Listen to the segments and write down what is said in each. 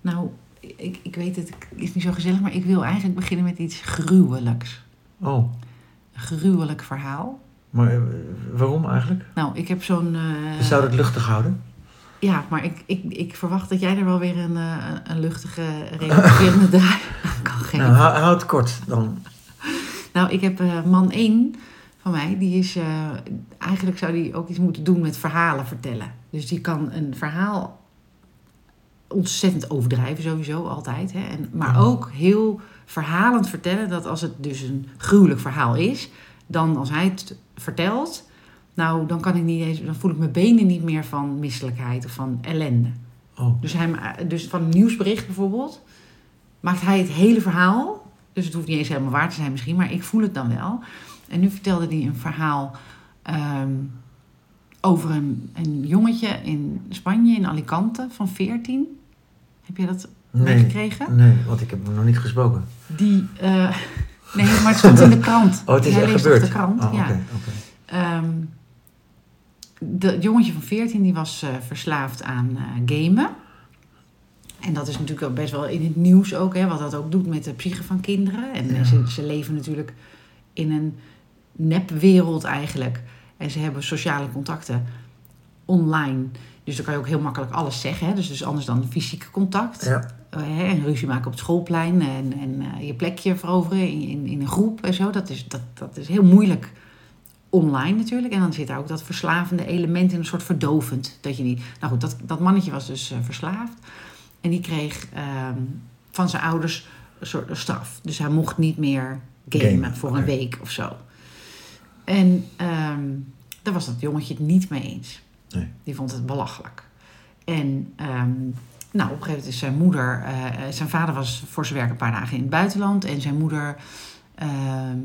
Nou, ik, ik weet het, het is niet zo gezellig, maar ik wil eigenlijk beginnen met iets gruwelijks. Oh, Een gruwelijk verhaal. maar eh, waarom eigenlijk? Nou, ik heb zo'n... eh, Je zou het luchtig houden? Ja, maar ik, ik, ik verwacht dat jij er wel weer een, eh, een- een luchtige, relaterende draai aan kan geven. Nou, hou, hou het kort dan. Nou, ik heb man 1 van mij, die is... eigenlijk zou die ook iets moeten doen met verhalen vertellen. Dus die kan een verhaal ontzettend overdrijven sowieso, altijd. Hè? En, maar ook heel verhalend vertellen dat als het dus een gruwelijk verhaal is... dan als hij het vertelt, nou, dan, kan ik niet eens, dan voel ik mijn benen niet meer van misselijkheid of van ellende. Oh, Dus, hij, dus van een nieuwsbericht bijvoorbeeld, maakt hij het hele verhaal. Dus het hoeft niet eens helemaal waar te zijn misschien, maar ik voel het dan wel. En nu vertelde hij een verhaal ehm, over een, een jongetje in Spanje, in Alicante, van 14. Heb je dat nee. meegekregen? Nee, want ik heb hem nog niet gesproken. Die, eh, nee, maar het stond in de krant. Oh, het is Hij echt gebeurd? de krant, Oh, ja. oké, oké. Ehm, dat jongetje van 14 die was eh, verslaafd aan eh, gamen. En dat is natuurlijk ook best wel in het nieuws ook, hè, wat dat ook doet met de psyche van kinderen. En Ja. ze, ze leven natuurlijk in een nepwereld eigenlijk. En ze hebben sociale contacten online. Dus dan kan je ook heel makkelijk alles zeggen. Hè? Dus, dus anders dan fysiek contact. Ja. Eh, hè, en ruzie maken op het schoolplein en, en eh, je plekje veroveren in, in, in een groep en zo. Dat is, dat, dat is heel moeilijk online natuurlijk. En dan zit daar ook dat verslavende element in, een soort verdovend. Dat je niet... Nou goed, dat, dat mannetje was dus eh, verslaafd. En die kreeg ehm, van zijn ouders een soort straf. Dus hij mocht niet meer gamen, Gamen, voor een week of zo. En ehm, daar was dat jongetje het niet mee eens. Nee. Die vond het belachelijk. En ehm, nou, op een gegeven moment is zijn moeder... eh, zijn vader was voor zijn werk een paar dagen in het buitenland. En zijn moeder ehm,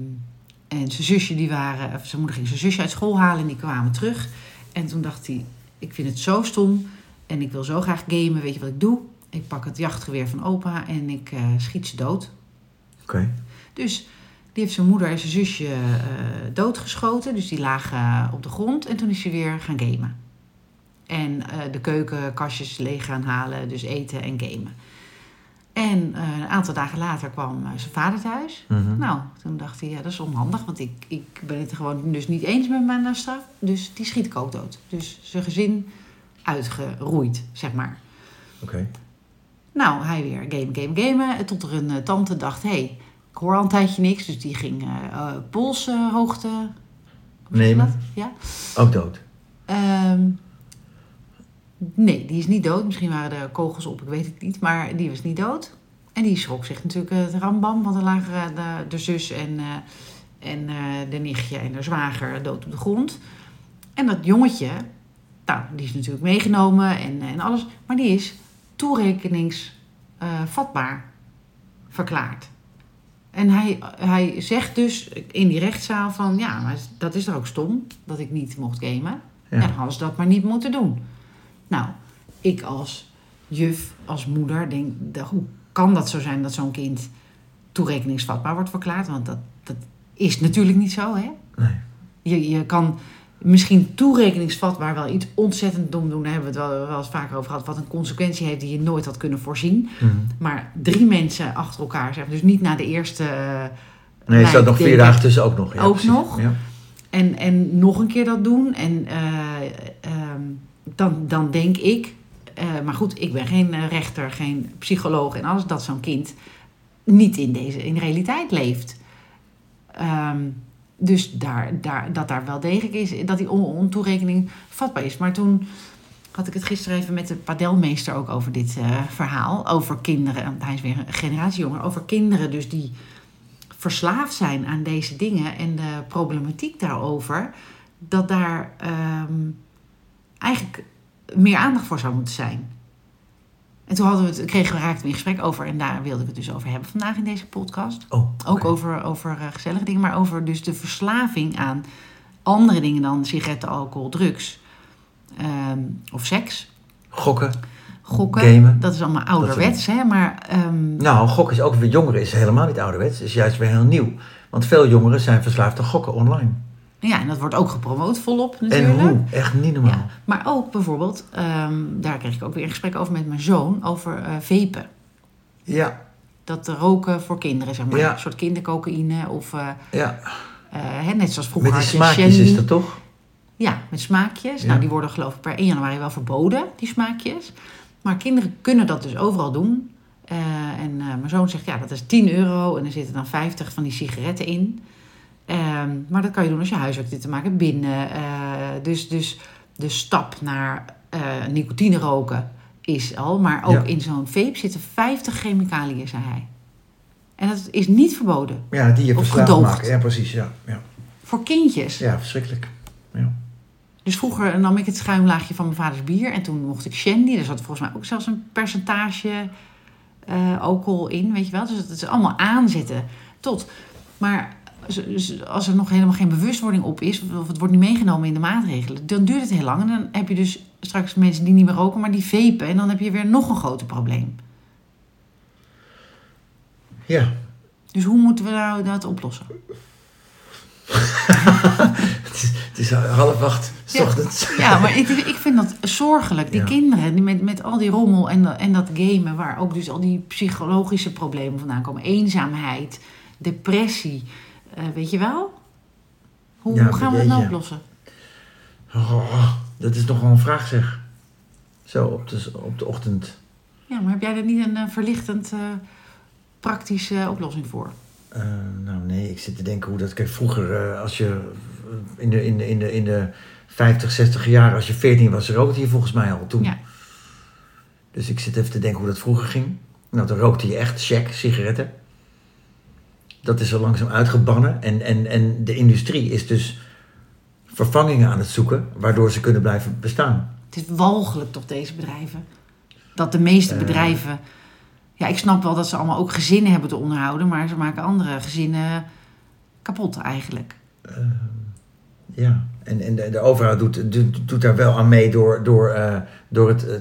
en zijn zusje, die waren... Of zijn moeder ging zijn zusje uit school halen en die kwamen terug. En toen dacht hij, ik vind het zo stom... en ik wil zo graag gamen, weet je wat ik doe? Ik pak het jachtgeweer van opa en ik eh, schiet ze dood. Oké. Dus die heeft zijn moeder en zijn zusje doodgeschoten. Dus die lagen op de grond. En toen is hij weer gaan gamen. En eh, de keukenkastjes leeg gaan halen. Dus eten en gamen. En eh, een aantal dagen later kwam eh, zijn vader thuis. Mhm. Nou, toen dacht hij, ja, dat is onhandig. Want ik, ik ben het gewoon dus niet eens met mijn straf. Dus die schiet ik ook dood. Dus zijn gezin uitgeroeid, zeg maar. Oké. Nou, hij weer game, game, gamen. Tot er een tante dacht, hé, hey, ik hoor al een tijdje niks. Dus die ging polshoogte... Nemen. dat? Ja. Ook dood. Ehm, nee, die is niet dood. Misschien waren er kogels op, ik weet het niet. Maar die was niet dood. En die schrok zich natuurlijk eh, het rambam. Want er lagen eh, de, de zus en, eh, en de nichtje en de zwager dood op de grond. En dat jongetje, nou, die is natuurlijk meegenomen en, en alles. Maar die is toerekeningsvatbaar verklaard. En hij, hij zegt dus in die rechtszaal van... ja, maar dat is toch ook stom dat ik niet mocht gamen? Ja. Dan hadden ze dat maar niet moeten doen. Nou, ik als juf, als moeder, denk... de- hoe kan dat zo zijn dat zo'n kind toerekeningsvatbaar wordt verklaard? Want dat, dat is natuurlijk niet zo, hè? Nee. Je, je kan misschien toerekeningsvatbaar wel iets ontzettend dom doen. Daar hebben we het wel, wel eens vaker over gehad. Wat een consequentie heeft die je nooit had kunnen voorzien. Mhm. Maar drie mensen achter elkaar, zeg dus niet na de eerste. eh, Nee, er staat nog vier dagen tussen ook nog. Ja, Ook precies. nog? Ja. En, en nog een keer dat doen. En eh, ehm, dan, dan denk ik. eh, maar goed, ik ben geen eh, rechter, geen psycholoog en alles. Dat zo'n kind niet in deze in de realiteit leeft. Ehm, dus daar, daar, dat daar wel degelijk is, dat die on, ontoerekening vatbaar is. Maar toen had ik het gisteren even met de padelmeester ook over dit eh, verhaal. Over kinderen, hij is weer een generatie jonger. Over kinderen dus die verslaafd zijn aan deze dingen. En de problematiek daarover. Dat daar ehm, eigenlijk meer aandacht voor zou moeten zijn. En toen hadden we het, kregen we raakten we in gesprek over. En daar wilde ik het dus over hebben vandaag in deze podcast. Oh, Ook over, over eh, gezellige dingen, maar over dus de verslaving aan andere dingen dan sigaretten, alcohol, drugs ehm, of seks. Gokken. Gokken, Gamen. dat is allemaal ouderwets, hè? Maar ehm, Nou, gokken is ook weer jongeren is helemaal niet ouderwets. is juist weer heel nieuw. Want veel jongeren zijn verslaafd aan gokken online. Ja, en dat wordt ook gepromoot volop natuurlijk. En hoe? Echt niet normaal. Ja, maar ook bijvoorbeeld, ehm, daar kreeg ik ook weer een gesprek over met mijn zoon, over eh vapen. Ja, Dat roken voor kinderen, zeg maar. Ja. Een soort kindercocaïne of eh, ja. eh, hè, net zoals vroeger Met die smaakjes is dat toch? Ja, met smaakjes. Ja. Nou, die worden geloof ik per 1 januari wel verboden, die smaakjes. Maar kinderen kunnen dat dus overal doen. En mijn zoon zegt, ja, dat is 10 euro en er zitten dan 50 van die sigaretten in. Ehm, maar dat kan je doen als je huiswerk te maken binnen. Eh, dus, dus de stap naar eh nicotine roken is al. Maar ook Ja. in zo'n vape zitten 50 chemicaliën, zei hij. En dat is niet verboden. Ja, die je verslaafd maken. Ja, precies. Ja, ja. Voor kindjes. ja verschrikkelijk. Ja. Dus vroeger nam ik het schuimlaagje van mijn vaders bier. En toen mocht ik shandy. Daar zat volgens mij ook zelfs een percentage eh, alcohol in, weet je wel. Dus het is allemaal aanzetten tot. Maar als er nog helemaal geen bewustwording op is... of het wordt niet meegenomen in de maatregelen... dan duurt het heel lang. En dan heb je dus straks mensen die niet meer roken... maar die vapen. En dan heb je weer nog een groter probleem. ja. Dus hoe moeten we nou dat oplossen? Het, is, het is half acht, s Ja. ochtends. Ja, maar ik, ik vind dat zorgelijk. Die Ja. kinderen die met, met al die rommel en, dat- en dat gamen, waar ook dus al die psychologische problemen vandaan komen. Eenzaamheid, depressie, eh, weet je wel? Hoe, Ja, gaan we dat nou oplossen? Oh, dat is nogal een vraag zeg. Zo op de, op de ochtend. Ja, maar heb jij er niet een eh, verlichtend eh, praktische oplossing voor? Nou nee, ik zit te denken hoe dat... Kijk, vroeger als je in de, in, de, in, de, in de 50, 60 jaar, als je 14 was, rookte je volgens mij al toen. Ja. Dus ik zit even te denken hoe dat vroeger ging. Nou, dan rookte je echt check, sigaretten. Dat is zo langzaam uitgebannen. En, en, en de industrie is dus vervangingen aan het zoeken, waardoor ze kunnen blijven bestaan. Het is walgelijk toch, deze bedrijven? Dat de meeste Eh. bedrijven... Ja, ik snap wel dat ze allemaal ook gezinnen hebben te onderhouden... maar ze maken andere gezinnen kapot eigenlijk. Ja, en, en de, de overheid doet, doet, doet daar wel aan mee door, door, eh, door het eh,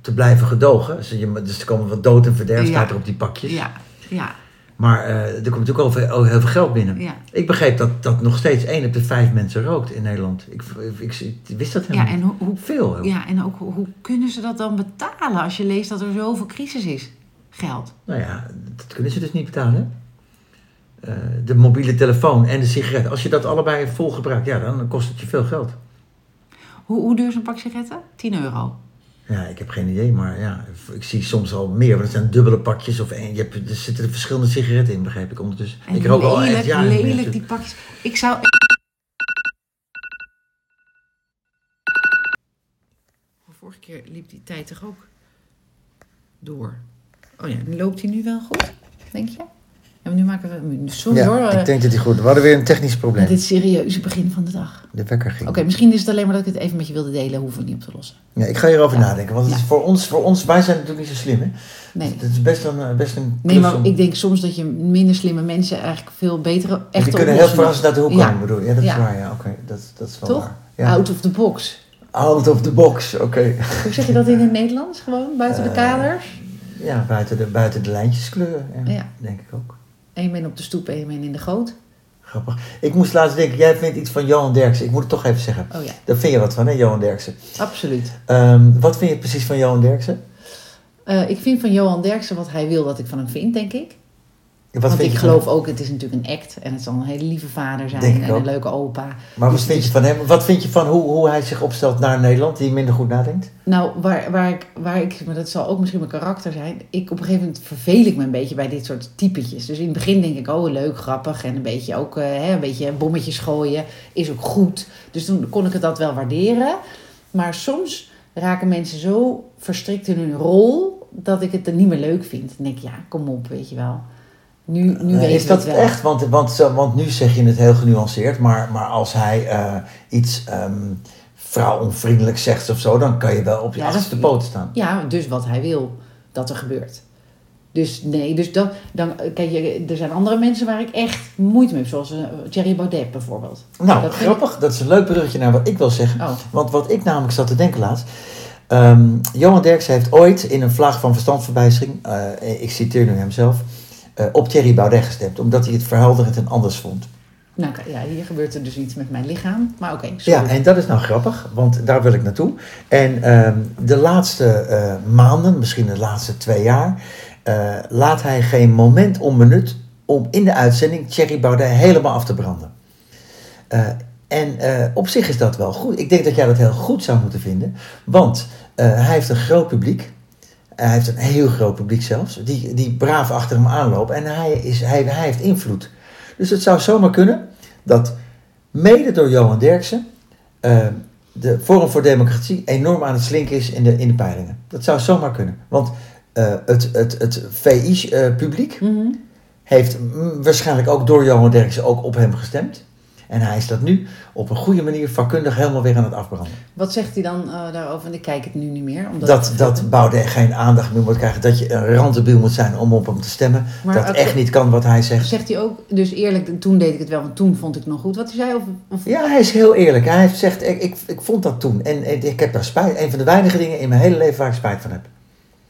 te blijven gedogen. Dus, je, dus er komen wat dood en verderf, Ja. staat er op die pakjes. Ja, ja, Maar eh, er komt natuurlijk ook heel veel geld binnen. ja. Ik begreep dat, dat nog steeds één op de vijf mensen rookt in Nederland. Ik, ik, ik wist dat Ja, helemaal en niet. hoe, hoe Veel. Ja, en ook hoe, kunnen ze dat dan betalen als je leest dat er zoveel crisis is? Geld. Nou ja, dat kunnen ze dus niet betalen. Eh, de mobiele telefoon en de sigaret. Als je dat allebei vol gebruikt, ja, dan kost het je veel geld. Hoe, hoe duur is een pak sigaretten? 10 euro. Ja, ik heb geen idee, maar ja, ik zie soms al meer. Want het zijn dubbele pakjes of één. Je hebt, er zitten er verschillende sigaretten in, begreep ik ondertussen. En ik rook al lelijk, echt jaren niet meer. lelijk die pakjes. Ik zou... Vorige keer liep die tijd toch ook door. Oh ja, loopt hij nu wel goed, denk je? Nu maken we... Sorry hoor, Ja, eh, ik denk dat die goed. We hadden weer een technisch probleem. dit serieuze begin van de dag. De wekker ging. Oké, misschien is het alleen maar dat ik het even met je wilde delen. Hoeven we niet op te lossen. Ja, ik ga hierover Ja. nadenken. Want het is voor, ons, voor ons, wij zijn natuurlijk niet zo slim, hè? Nee. Het is best een, eh, best een Nee, maar om- ik denk soms dat je minder slimme mensen eigenlijk veel betere, En echte die kunnen heel verrassend uit de hoek komen, bedoel je? Ja, dat is waar, ja. Oké, dat, dat is wel Toch? waar. Out of the box. Out of the box, oké. Hoe zeg je dat in het Nederlands? Gewoon buiten de Eh, kaders? Ja, buiten de, buiten de lijntjes kleuren, ja, Ja. denk ik ook. Eén been op de stoep, één been in de goot. Grappig. Ik moest laatst denken, jij vindt iets van Johan Derksen. Ik moet het toch even zeggen. Oh ja, Daar vind je wat van, hè, Johan Derksen. absoluut. Ehm, wat vind je precies van Johan Derksen? Eh, ik vind van Johan Derksen wat hij wil dat ik van hem vind, denk ik. Wat Want ik van geloof ook, het is natuurlijk een act. En het zal een hele lieve vader zijn. En ook. een leuke opa. Maar wat Dus- vind je van hem? Wat vind je van hoe, hoe hij zich opstelt naar Nederland, die minder goed nadenkt? Nou, waar, waar, ik, waar ik, maar dat zal ook misschien mijn karakter zijn. Ik op een gegeven moment verveel ik me een beetje bij dit soort typetjes. Dus in het begin denk ik, oh leuk, grappig. En een beetje ook, eh, hè, een beetje bommetjes gooien is ook goed. Dus toen kon ik het dat wel waarderen. Maar soms raken mensen zo verstrikt in hun rol dat ik het er niet meer leuk vind. Dan denk ik, ja, kom op, weet je wel. Nu, nu Eh, weet is ik dat het wel. echt? Want, want, want nu zeg je het heel genuanceerd, maar, maar als hij eh, iets ehm vrouwonvriendelijk zegt of zo, dan kan je wel op je Ja, achterste poten staan. Ja, dus wat hij wil dat er gebeurt. Dus nee, dus dan, dan kijk je, er zijn andere mensen waar ik echt moeite mee heb, zoals uh, Thierry Baudet bijvoorbeeld. Nou, Dat grappig. Dat is een leuk bruggetje naar wat ik wil zeggen. Oh, Want wat ik namelijk zat te denken laatst. ehm, Johan Derksen heeft ooit in een vlaag van verstandsverbijstering, eh, ik citeer nu hem eh, op Thierry Baudet gestemd. Omdat hij het verhelderend en anders vond. Nou, ja, hier gebeurt er dus iets met mijn lichaam. Maar oké, sorry. Ja, en dat is nou grappig, want daar wil ik naartoe. En ehm, de laatste eh, maanden, misschien de laatste twee jaar, eh, laat hij geen moment onbenut om in de uitzending Thierry Baudet helemaal af te branden. En op zich is dat wel goed. Ik denk dat jij dat heel goed zou moeten vinden, want hij heeft een groot publiek. Hij heeft een heel groot publiek zelfs, die, die braaf achter hem aanlopen. En hij, is, hij, hij heeft invloed. Dus het zou zomaar kunnen dat mede door Johan Derksen eh, de Forum voor Democratie enorm aan het slinken is in de, in de peilingen. Dat zou zomaar kunnen. Want eh, het, het, het VI-publiek Mhm. heeft waarschijnlijk ook door Johan Derksen ook op hem gestemd. En hij is dat nu op een goede manier vakkundig helemaal weer aan het afbranden. Wat zegt hij dan eh, daarover? Ik kijk het nu niet meer. Omdat Dat, dat Baudet geen aandacht meer moet krijgen. Dat je een randebiel moet zijn om op hem te stemmen. Maar dat echt niet kan wat hij zegt. Zegt hij ook, dus eerlijk, toen deed ik het wel, want toen vond ik het nog goed. Wat hij zei? Of, of, Ja, hij is heel eerlijk. Hij heeft gezegd, ik, ik, ik vond dat toen. En, en ik heb daar spijt. Een van de weinige dingen in mijn hele leven waar ik spijt van heb.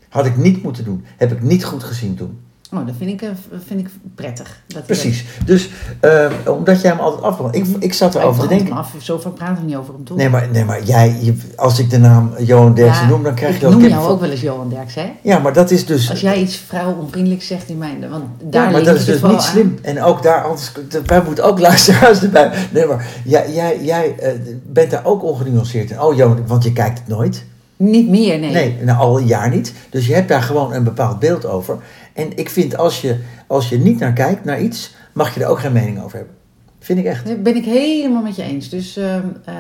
Had ik niet moeten doen. Heb ik niet goed gezien toen. Oh, dat vind ik, eh, vind ik prettig. Dat hij Precies. Dus eh, omdat jij hem altijd afbrandt. Ik, ik zat erover te denken. hem af. Zo vaak praten we niet over hem, toch? Nee, maar, nee, maar jij, je- als ik de naam Johan Derksen Ja, noem, dan krijg ik je al noem jou ook wel eens Johan Derks, hè? Ja, maar dat is dus... Als jij iets vrouwonvriendelijks zegt in mijn... Want daar ja, maar dat is dus niet aan. slim. En ook daar, anders, wij moeten ook luisteraars erbij. Nee, maar jij, jij, jij eh, bent daar ook ongenuanceerd in. Oh, Johan, want je kijkt het nooit. Niet meer, nee. Nee, nou, al een jaar niet. Dus je hebt daar gewoon een bepaald beeld over. En ik vind, als je, als je niet naar kijkt, naar iets, mag je er ook geen mening over hebben. Vind ik echt. Ben ik helemaal met je eens. Dus ehm, eh,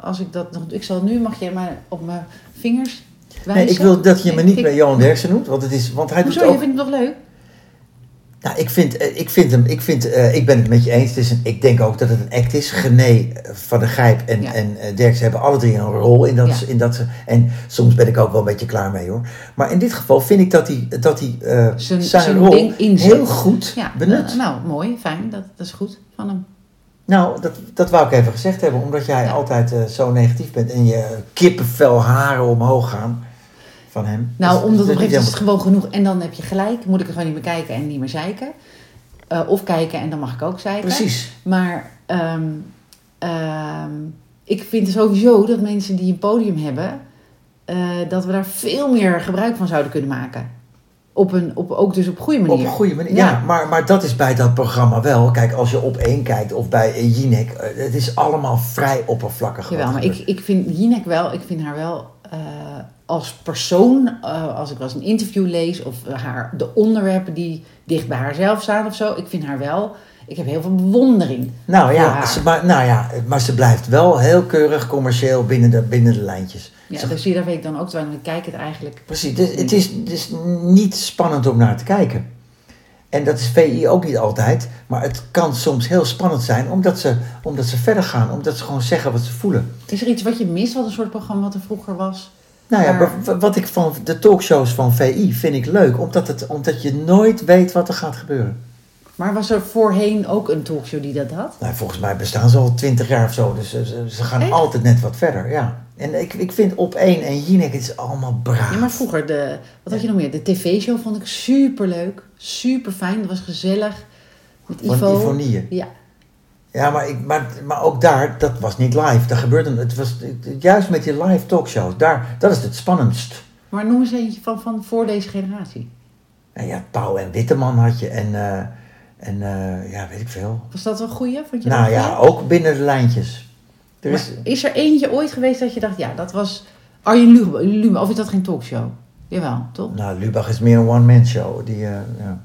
als ik dat nog... Ik zal nu, mag je maar op mijn vingers wijzen. Nee, ik wil dat je me niet meer Johan Derksen noemt, want, het is, want hij doet Hoezo, je ook... vindt het toch leuk? Nou, ik vind, eh, ik vind hem, ik, vind, eh, ik ben het met je eens. Het is een, ik denk ook dat het een act is. Gené, eh, Van der Gijp en, Ja. en Derksen hebben alle drie een rol in dat, Ja. in dat. En soms ben ik ook wel een beetje klaar mee hoor. Maar in dit geval vind ik dat hij, dat hij Zijn- zijn, zijn rol heel goed Ja, benut. nou, mooi, fijn. Dat, dat is goed van hem. Nou, dat, dat wou ik even gezegd hebben, omdat jij Ja. altijd zo negatief bent en je kippenvel haren omhoog gaan van hem. Nou, Dus- omdat op een gegeven moment is het gewoon genoeg. En dan heb je gelijk. Moet ik er gewoon niet meer kijken en niet meer zeiken. Eh, of kijken en dan mag ik ook zeiken. Precies. Maar ehm, ehm, ik vind sowieso dat mensen die een podium hebben... eh, dat we daar veel meer gebruik van zouden kunnen maken. Op een, op, ook dus op goede manier. Op een goede manier. Ja, Ja. maar, maar dat is bij dat programma wel. Kijk, als je op één kijkt of bij eh, Jinek, het is allemaal vrij oppervlakkig. Jawel, maar ik, ik vind Jinek wel, ik vind haar wel als persoon, eh, als ik wel eens een interview lees of haar, de onderwerpen die dicht bij haarzelf staan of zo, ik vind haar wel, ik heb heel veel bewondering. Nou ja. Ze, maar, nou ja, maar ze blijft wel heel keurig commercieel binnen de, binnen de lijntjes. Ja, Ze- dus daar weet ik dan ook terwijl ik kijk het eigenlijk. Precies, het, het, is, het is niet spannend om naar te kijken. En dat is VI ook niet altijd, maar het kan soms heel spannend zijn omdat ze, omdat ze verder gaan, omdat ze gewoon zeggen wat ze voelen. Is er iets wat je mist, wat een soort programma wat er vroeger was? Nou ja, Maar- wa- wat ik van de talkshows van VI vind ik leuk, omdat, het, omdat je nooit weet wat er gaat gebeuren. Maar was er voorheen ook een talkshow die dat had? Nou, volgens mij bestaan ze al twintig jaar of zo, dus ze, ze- gaan Echt? altijd net wat verder, ja. En ik, ik vind op één en Jinek, het is allemaal braaf. Ja, maar vroeger, de, wat had je nog meer? De tv-show vond ik super leuk, super fijn, dat was gezellig. Met Van Ivo. Ivonie. Ja, Ja, maar, ik, maar, maar ook daar, dat was niet live. Daar gebeurde, het was juist met die live talkshows, daar, dat is het spannendst. maar noem eens eentje van, van voor deze generatie. En ja, Pauw en Witteman had je en, eh, en eh, ja, weet ik veel. Was dat wel een goeie? Vond je dat Nou ja, ook binnen de lijntjes. Er is, is er eentje ooit geweest dat je dacht, ja, dat was Arjen Lubach, Lubach, of is dat geen talkshow? Jawel, toch? nou, Lubach is meer een one-man show. Die, eh, ja.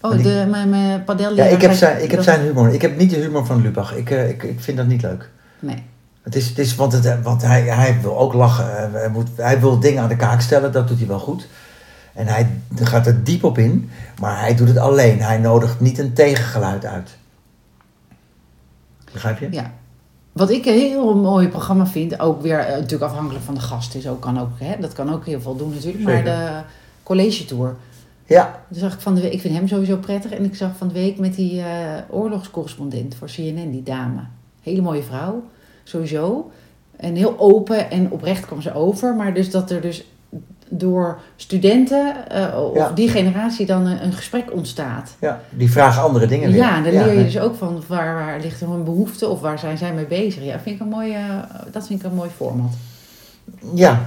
Oh, die- de, mijn, mijn padel ja, ik heb, zijn, ik heb zijn humor. Ik heb niet de humor van Lubach. Ik, eh, ik, ik vind dat niet leuk. Nee. Het is, het is, want het, want hij, hij wil ook lachen. Eh, Hij, moet, hij wil dingen aan de kaak stellen, dat doet hij wel goed. En hij gaat er diep op in, maar hij doet het alleen. Hij nodigt niet een tegengeluid uit. Begrijp je? Ja. Wat ik een heel mooi programma vind, ook weer eh, natuurlijk afhankelijk van de gast is, ook, kan ook, hè, dat kan ook heel veel doen natuurlijk, maar de college tour. Ja, Toen zag ik van de week, ik vind hem sowieso prettig, en ik zag van de week met die eh, oorlogscorrespondent voor CNN, die dame. Hele mooie vrouw, sowieso. En heel open en oprecht kwam ze over, maar dus dat er dus door studenten eh, of Ja. die generatie dan een, een gesprek ontstaat. Ja, die vragen andere dingen weer. Ja, dan leer je dus ook van waar, waar ligt er een behoefte of waar zijn zij mee bezig. Ja, vind ik een mooie, dat vind ik een mooi format. Ja,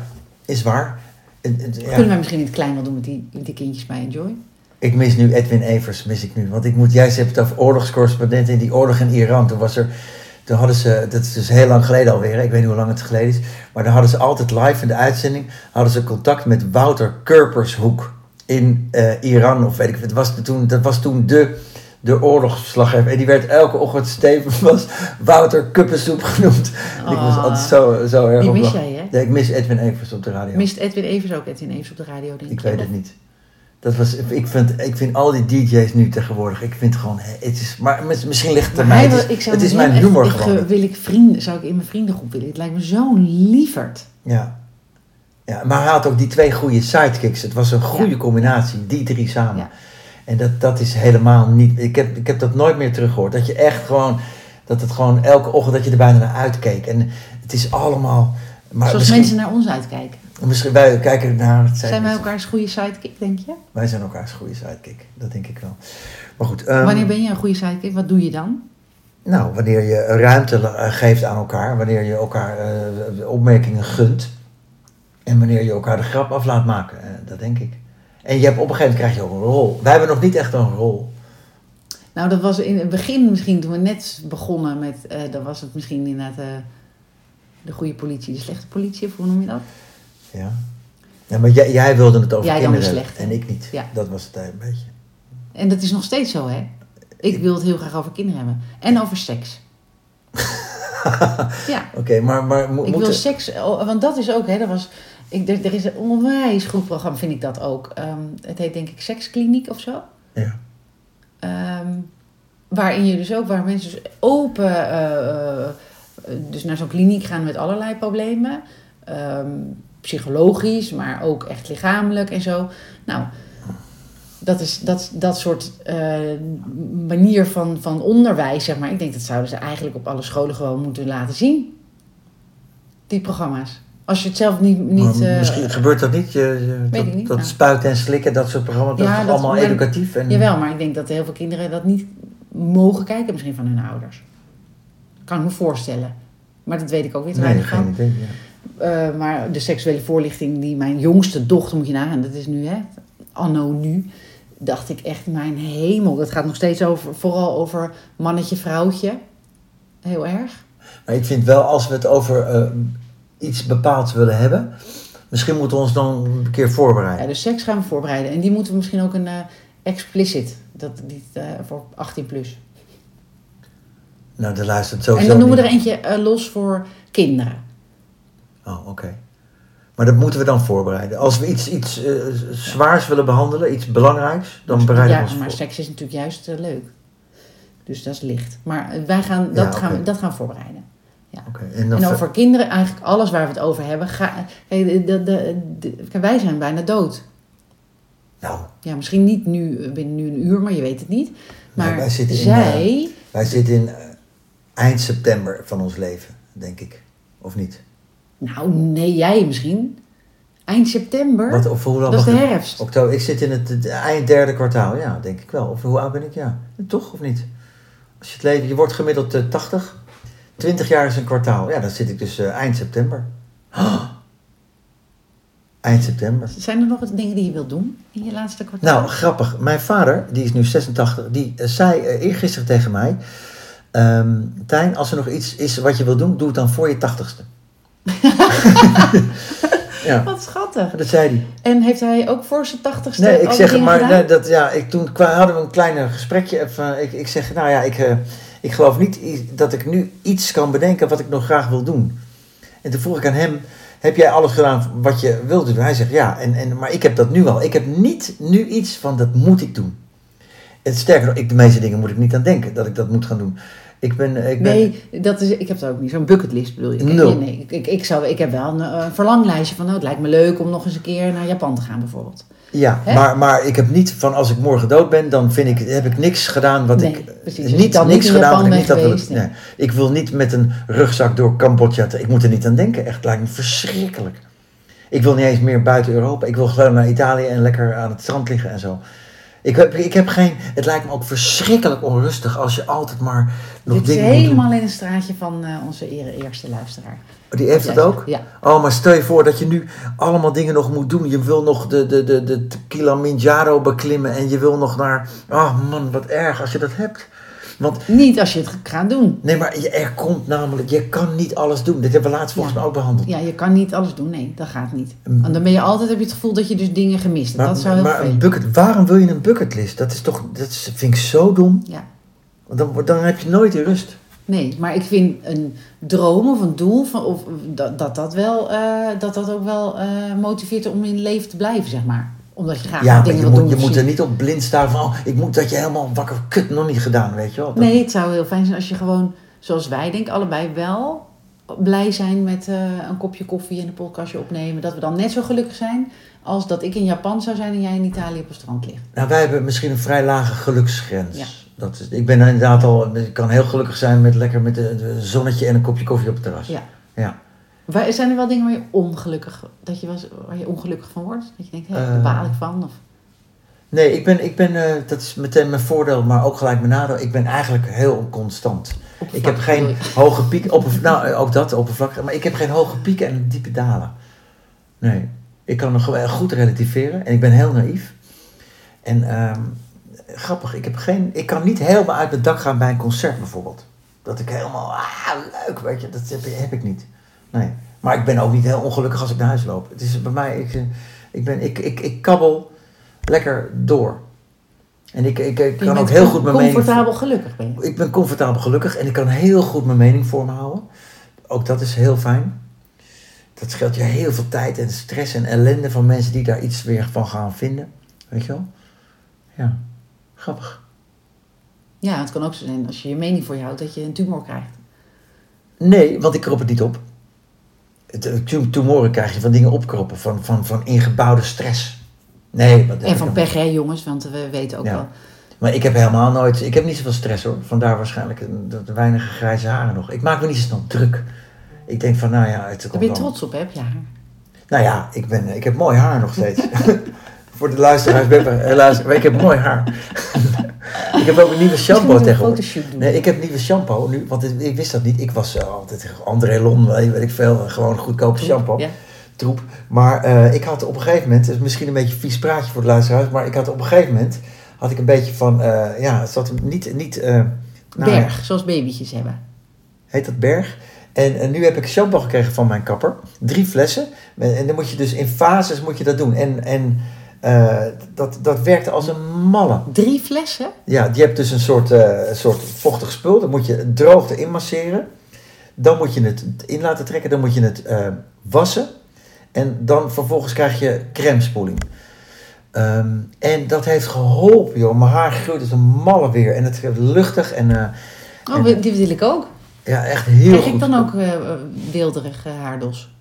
is waar. Het- het- ja. Kunnen wij misschien in het klein wel doen met die, met die kindjes bij Enjoy? Ik mis nu Edwin Evers, mis ik nu. Want ik moet, jij hebt het over oorlogscorrespondenten in die oorlog in Iran. Toen was er, toen hadden ze, dat is dus heel lang geleden alweer, ik weet niet hoe lang het geleden is. Maar dan hadden ze altijd live in de uitzending, hadden ze contact met Wouter Kurpershoek in eh, Iran. Of weet ik, het was toen, dat was toen de, de oorlogsslaggever. En die werd elke ochtend stevig, was Wouter Kuppensoep genoemd. En ik was Ah. altijd zo, zo erg Die mis jij, hè? Ja, ik mis Edwin Evers op de radio. Mist Edwin Evers ook Edwin Evers op de radio, denk Ik je? weet het niet. Dat was, ik, vind, ik vind al die DJ's nu tegenwoordig, ik vind gewoon, het is, maar mis- misschien ligt het aan mij. Het is, ik het mijn echt- humor ik, gewoon. wil ik vrienden, zou ik in mijn vriendengroep willen. Het lijkt me zo'n lieverd. Ja. ja. Maar hij had ook die twee goede sidekicks. Het was een goede Ja. combinatie, die drie samen. Ja. En dat, dat is helemaal niet, ik heb, ik heb dat nooit meer teruggehoord. Dat je echt gewoon, dat het gewoon elke ochtend dat je er bijna naar uitkeek. En het is allemaal, maar Zoals mensen naar ons uitkijken. misschien wij kijken naar, het Zijn wij elkaars goede sidekick, denk je? wij zijn elkaars goede sidekick. Dat denk ik wel. Maar goed. ehm, Wanneer ben je een goede sidekick? Wat doe je dan? Nou, wanneer je ruimte eh, geeft aan elkaar, wanneer je elkaar eh, opmerkingen gunt en wanneer je elkaar de grap af laat maken, eh, dat denk ik. En je hebt op een gegeven moment krijg je ook een rol. Wij hebben nog niet echt een rol. Nou, dat was in het begin misschien toen we net begonnen met... eh dan was het misschien inderdaad eh, de goede politie, de slechte politie, of hoe noem je dat? Ja. ja maar jij, jij wilde het over Jij dan de kinderen slechte. en ik niet. Ja. Dat was het een beetje. En dat is nog steeds zo, hè? Ik wil het heel graag over kinderen hebben. En over seks. ja, Oké, maar, maar mo- ik moeten... wil seks... oh, Want dat is ook, hè? Dat was, ik, er, er is een onwijs goed programma, vind ik dat ook. Ehm, het heet denk ik Sekskliniek of zo. Ja. Ehm, waarin je dus ook, waar mensen dus open, eh, eh, dus naar zo'n kliniek gaan met allerlei problemen. Ehm, psychologisch, maar ook echt lichamelijk en zo. Nou, dat is dat, dat soort eh, manier van, van onderwijs, zeg maar. Ik denk dat zouden ze eigenlijk op alle scholen gewoon moeten laten zien. Die programma's. Als je het zelf niet... niet Maar eh, misschien gebeurt dat niet. Je, je- Weet dat, ik niet, dat nou. spuiten en slikken, dat soort programma's, dat is allemaal maar- educatief. En, Jawel, maar ik denk dat heel veel kinderen dat niet mogen kijken, misschien van hun ouders. Kan ik me voorstellen. Maar dat weet ik ook weer te Nee, weinig geen van. idee. Ja. Eh, maar de seksuele voorlichting die mijn jongste dochter, moet je nagaan, dat is nu, hè, anno nu, dacht ik echt, mijn hemel. Dat gaat nog steeds over, vooral over mannetje, vrouwtje. Heel erg. Maar ik vind wel, als we het over eh, iets bepaalds willen hebben, misschien moeten we ons dan een keer Ja, voorbereiden. dus seks gaan we voorbereiden. En die moeten we misschien ook een eh, explicit, dat, die, eh, voor 18 plus. Nou, de luistert sowieso en dan doen we er eentje eh, los voor kinderen. Oh, oké. Maar dat moeten we dan voorbereiden. Als we iets, iets zwaars willen behandelen, iets belangrijks, dan bereiden we Ja, ons maar voor. seks is natuurlijk juist leuk. Dus dat is licht. Maar wij gaan, dat, Ja, gaan, we, dat gaan we voorbereiden. Oké, En over kinderen, eigenlijk alles waar we het over hebben. Ga, kijk, de, de, wij zijn bijna dood. Nou, Ja, misschien niet nu, eh, binnen nu een uur, maar je weet het niet. Maar wij zitten in, zij... wij zitten in eh, eind september van ons leven, denk ik. Of niet? Nou, nee, jij misschien. Eind september. Wat, of hoe lang dat is de herfst. Oktober, ik zit in het, het eind derde kwartaal, ja, denk ik wel. Of hoe oud ben ik? Ja, toch of niet? Als je het leven, je wordt gemiddeld eh, 80. 20 jaar is een kwartaal. Ja, dan zit ik dus eh, eind september. Eind september. Zijn er nog wat dingen die je wilt doen in je laatste kwartaal? Nou, grappig. Mijn vader, die is nu 86, die eh, zei eh, eergisteren tegen mij... ehm Tijn, als er nog iets is wat je wil doen, doe het dan voor je 80ste. ja, Wat schattig. dat zei hij. En heeft hij ook voor zijn tachtigste Nee, ik zeg maar, nee, dat, ja, ik, toen hadden we een klein gesprekje. Even, ik, ik zeg, nou ja, ik, ik geloof niet dat ik nu iets kan bedenken wat ik nog graag wil doen. En toen vroeg ik aan hem, heb jij alles gedaan wat je wilde doen? Hij zegt, ja, en, en, maar ik heb dat nu al. Ik heb niet nu iets van, dat moet ik doen. En sterker nog, ik, de meeste dingen moet ik niet aan denken, dat ik dat moet gaan doen. Ik ben, eh, ik ben Nee, dat is, ik heb dat ook niet. Zo'n bucketlist bedoel je? Nul. Nee, ik, ik, ik, zou, ik heb wel een eh, verlanglijstje van... Nou, het lijkt me leuk om nog eens een keer naar Japan te gaan bijvoorbeeld. Ja, maar, maar ik heb niet van als ik morgen dood ben, dan vind ik, heb ik niks gedaan wat Nee, ik. precies. Niet, dan niks gedaan wat ik niet had willen- nee. Ik wil niet met een rugzak door Cambodja. Te, ik moet er niet aan denken. Echt, lijkt me verschrikkelijk. Ik wil niet eens meer buiten Europa. Ik wil gewoon naar Italië en lekker aan het strand liggen en zo. Ik heb, ik heb geen. Het lijkt me ook verschrikkelijk onrustig als je altijd maar nog Dit is dingen moet doen. helemaal in een straatje van eh, onze eer- eerste luisteraar. Die heeft het ook? Ja. Oh, maar stel je voor dat je nu allemaal dingen nog moet doen. Je wil nog de, de, de, de Kilimanjaro beklimmen en je wil nog naar. Oh man, wat erg als je dat hebt. Want Niet als je het gaat doen. nee, maar er komt namelijk. Je kan niet alles doen. Dit hebben we laatst volgens Ja. mij ook behandeld. Ja, je kan niet alles doen. Nee, dat gaat niet. Want dan ben je altijd, heb je het gevoel dat je dus dingen gemist hebt. Maar, dat zou heel maar een bucket, waarom wil je een bucketlist? Dat is toch. Dat vind ik zo dom. Ja. Want Dan, dan heb je nooit die rust. Nee, maar ik vind een droom of een doel, van, of, dat, dat, dat, wel, eh, dat dat ook wel eh, motiveert om in leven te blijven, zeg maar. Omdat je graag Ja, dingen je wil moet, doen. je moet er niet op blind staan van. Oh, ik moet dat je helemaal wakker. Kut, nog niet gedaan, weet je wel. Dat- Nee, het zou heel fijn zijn als je gewoon, zoals wij denk allebei wel blij zijn met eh, een kopje koffie en een podcastje opnemen. Dat we dan net zo gelukkig zijn als dat ik in Japan zou zijn en jij in Italië op het strand ligt. Nou, wij hebben misschien een vrij lage geluksgrens. Ja. Dat is, ik ben inderdaad al, ik kan heel gelukkig zijn met lekker met een zonnetje en een kopje koffie op het terras. Ja. Ja. Zijn er wel dingen waar je ongelukkig, dat je was, waar je ongelukkig van wordt? Dat je denkt, hé, daar Eh. baal ik van? Of, Nee, ik ben, ik ben eh, dat is meteen mijn voordeel, maar ook gelijk mijn nadeel. Ik ben eigenlijk heel constant. Ik heb geen hoge piek, opperv- nou eh, ook dat, oppervlakkig, maar ik heb geen hoge pieken en diepe dalen. Nee, ik kan nog wel goed relativeren en ik ben heel naïef. En ehm, grappig, ik, heb geen, ik kan niet helemaal uit mijn dak gaan bij een concert bijvoorbeeld. Dat ik helemaal, ah, leuk, weet je, dat heb, heb ik niet. Nee, maar ik ben ook niet heel ongelukkig als ik naar huis loop. Het is bij mij, ik, eh, ik, ben, ik, ik, ik kabbel lekker door. En ik, ik, ik kan ook heel goed mijn mening... Comfortabel gelukkig ben je. Ik ben comfortabel gelukkig en ik kan heel goed mijn mening voor me houden. Ook dat is heel fijn. Dat scheelt je heel veel tijd en stress en ellende van mensen die daar iets weer van gaan vinden. Weet je wel? Ja, grappig. Ja, het kan ook zo zijn als je je mening voor je houdt dat je een tumor krijgt. Nee, want ik krop het niet op. Eh, tu- Tumoren krijg je van dingen opkroppen, van, van, van ingebouwde stress. Nee, wat En van pech, hè, jongens, want we weten ook Ja. wel. Maar ik heb helemaal nooit, ik heb niet zoveel stress hoor. Vandaar waarschijnlijk dat weinige grijze haren nog. Ik maak me niet zo snel druk. Ik denk van, nou ja, het komt ben je trots op, heb je haar. Nou ja, ik, ben, ik heb mooi haar nog steeds. Voor de luisteraars, luister, maar ik heb mooi haar. Ik heb ook een nieuwe shampoo tegenwoordig. Nee, ik heb nieuwe shampoo nu, want ik, ik wist dat niet. Ik was eh, altijd André Lon, weet ik veel, gewoon goedkope shampoo. Ja. Troep. Maar eh, ik had op een gegeven moment, het is misschien een beetje een vies praatje voor de luisteraars, maar ik had op een gegeven moment, had ik een beetje van, eh, ja, het zat hem niet, niet nou ja, Berg, zoals babytjes hebben. heet dat berg. En, en nu heb ik shampoo gekregen van mijn kapper. Drie flessen. En, en dan moet je dus in fases moet je dat doen. En, en eh, dat, dat werkte als een malle. Drie flessen? Ja, je hebt dus een soort, een soort vochtig spul. Dan moet je droog erin masseren. Dan moet je het in laten trekken. Dan moet je het eh, wassen. En dan vervolgens krijg je crème spoeling. Ehm, en dat heeft geholpen, joh. Mijn haar groeit als een malle weer. En het is luchtig en Oh, En- die wil ik ook. ja, echt heel Krijg goed. ik dan ook wilderig haardos?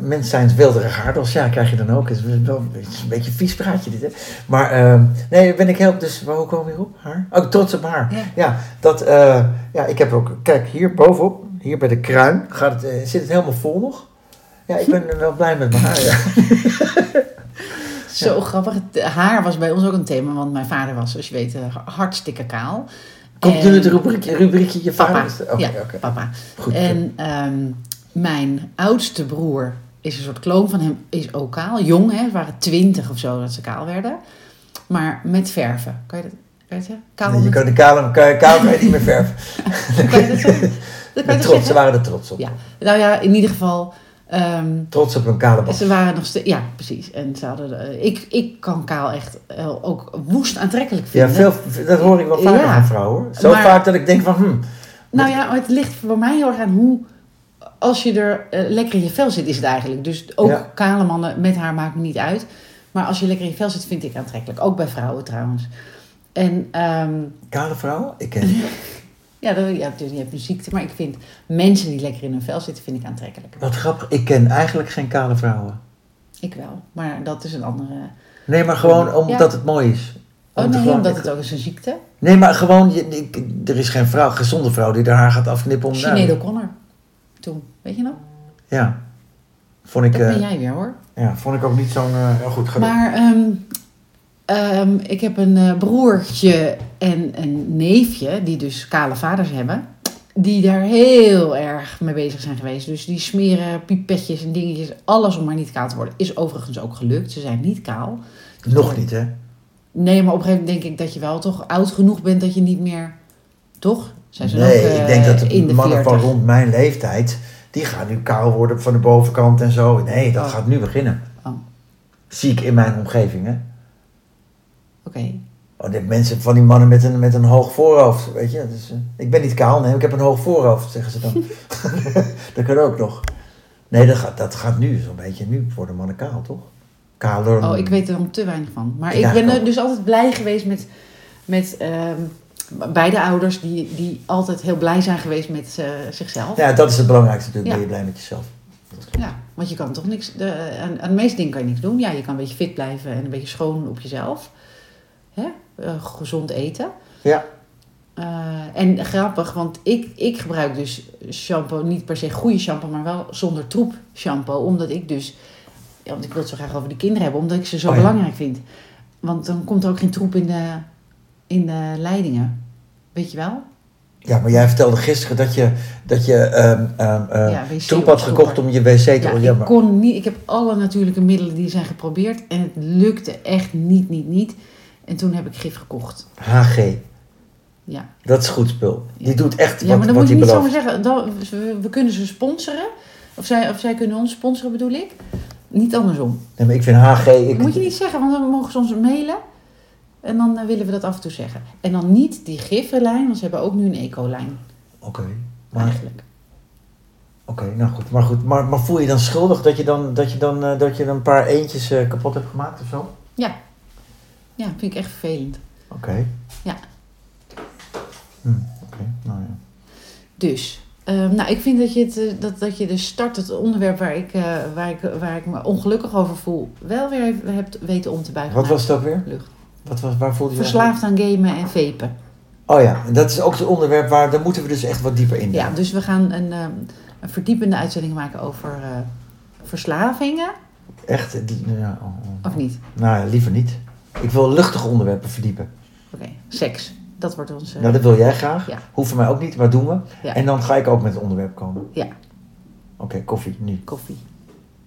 Mensen zijn wilderig haardos, ja, krijg je dan ook. Het is wel een beetje, een beetje een vies praatje dit, hè. Maar, ehm, nee, ben ik heel... Dus, waar- komen we weer op? Haar? Oh, trots op haar. Ja. Ja, dat... eh, ja, ik heb ook... Kijk, hier bovenop, hier bij de kruin, gaat het, eh, zit het helemaal vol nog. Ja, ik ben wel blij met mijn haar, ja. Zo grappig. Het haar was bij ons ook een thema, want mijn vader was, zoals je weet, eh, hartstikke kaal. Komt nu het rubriekje, rubriekje je Papa. vader? Oké, ja, oké. papa. Goed. En ehm, mijn oudste broer is een soort kloon van hem, is ook kaal. Jong, hè. Waren twintig of zo dat ze kaal werden. Maar met verven. Kan je dat, kan je dat? Kaal Nee, je met- kan de kan, kaal kan je niet meer verven. kan je dat zeggen? Dat kan je Met toch trots, ze waren er trots op. Ja. Nou ja, in ieder geval... ehm, Trots op hun kale bas. ze waren nog steeds... Ja, precies. En ze hadden... eh, ik, ik kan kaal echt eh, ook woest aantrekkelijk Ja, vinden. veel, dat hoor ik wel vaker Ja. van vrouwen. hoor. Zo Maar- vaak dat ik denk van, hm, Nou ja, het ligt voor mij heel erg aan hoe... Als je er eh, lekker in je vel zit, is het eigenlijk. Dus ook Ja. kale mannen met haar maakt me niet uit. Maar als je lekker in je vel zit, vind ik aantrekkelijk. Ook bij vrouwen trouwens. En ehm, kale vrouwen? Ik ken ja, dat, ja, dus je hebt een ziekte. Maar ik vind mensen die lekker in hun vel zitten, vind ik aantrekkelijk. Wat grappig, ik ken eigenlijk geen kale vrouwen. Ik wel. Maar dat is een andere... Nee, maar gewoon omdat Ja. het mooi is. Om Oh nee, gewoon- omdat het ook is een ziekte. Nee, maar gewoon, je, ik- er is geen vrouw, gezonde vrouw die haar haar gaat afknippen om... Sinead O'Connor. Toen. Weet je nog? Ja. Vond ik... Dat ben eh, jij weer hoor. Ja, vond ik ook niet zo'n... eh, heel goed gedaan. Maar ehm, ehm, ik heb een eh, broertje en een neefje, die dus kale vaders hebben, die daar heel erg mee bezig zijn geweest. Dus die smeren pipetjes en dingetjes, alles om maar niet kaal te worden. Is overigens ook gelukt, ze zijn niet kaal. Nog niet, hè? Nee, maar op een gegeven moment denk ik dat je wel toch oud genoeg bent dat je niet meer, toch? Zijn ze nee, ook, eh, ik denk dat de mannen van 40? rond mijn leeftijd... die gaan nu kaal worden van de bovenkant en zo. Nee, dat Oh. gaat nu beginnen. Oh. Zie ik in mijn omgeving, hè? Oké. Oh, dit mensen van die mannen met een, met een hoog voorhoofd, weet je. Dus, eh, ik ben niet kaal, nee, ik heb een hoog voorhoofd, zeggen ze dan. dat kan ook nog. Nee, dat gaat, dat gaat nu zo'n beetje. Nu worden mannen kaal, toch? Kaler. Oh, ik weet er dan te weinig van. Maar Ik ik, ben dus altijd blij geweest met, met ehm, beide ouders die, die altijd heel blij zijn geweest met eh, zichzelf. Ja, dat is het belangrijkste natuurlijk. Ja. Ben je blij met jezelf. Ja, want je kan toch niks. De, aan, aan de meeste dingen kan je niks doen. Ja, je kan een beetje fit blijven en een beetje schoon op jezelf. Hè? Eh, gezond eten. Ja. Eh, en grappig, want ik, ik gebruik dus shampoo, niet per se goede shampoo, maar wel zonder troep shampoo. Omdat ik dus, ja, want ik wil het zo graag over de kinderen hebben, omdat ik ze zo Oh ja. belangrijk vind. Want dan komt er ook geen troep in de, in de leidingen. Weet je wel? Ja, maar jij vertelde gisteren dat je, dat je Ja, wc troep had gekocht om je wc te Ja, ja, ik kon niet. Ik heb alle natuurlijke middelen die zijn geprobeerd en het lukte echt niet, niet, niet. En toen heb ik gif gekocht. HG, Ja, dat is goed spul. Die Ja. doet echt ja wat, maar dan moet je niet zomaar zeggen. Dan, we, we kunnen ze sponsoren. Of zij, of zij kunnen ons sponsoren, bedoel ik. Niet andersom. Nee, maar ik vind HG... Ik, moet je niet zeggen, want dan mogen ze ons mailen. En dan eh, willen we dat af en toe zeggen. En dan niet die giflijn, want ze hebben ook nu een ecolijn. Oké, maar... Eigenlijk. Oké, nou goed. Maar, goed maar, maar voel je dan schuldig dat je dan, dat je dan, eh, dat je een paar eentjes eh, kapot hebt gemaakt of zo? Ja. Ja, vind ik echt vervelend. Oké. Ja. Hm, Oké, nou ja. Dus, ehm, nou, ik vind dat je, het, dat, dat je de start, het onderwerp waar ik, waar, ik, waar ik me ongelukkig over voel, wel weer hebt weten om te buigen. Wat was het ook weer? lucht. Wat was, waar voelde je Verslaafd aan gamen en vapen. Oh ja, dat is ook het onderwerp waar, daar moeten we dus echt wat dieper in. Ja, dus we gaan een, ehm, een verdiepende uitzending maken over eh, verslavingen, Echt? eh, die- ja, oh, oh. of niet? Nou ja, liever niet. Ik wil luchtige onderwerpen verdiepen. Oké, seks. Dat wordt ons... Nou, dat wil jij graag. Ja. Hoeft voor mij ook niet, maar doen we. Ja. En dan ga ik ook met het onderwerp komen. Ja. Oké, koffie, nu. koffie.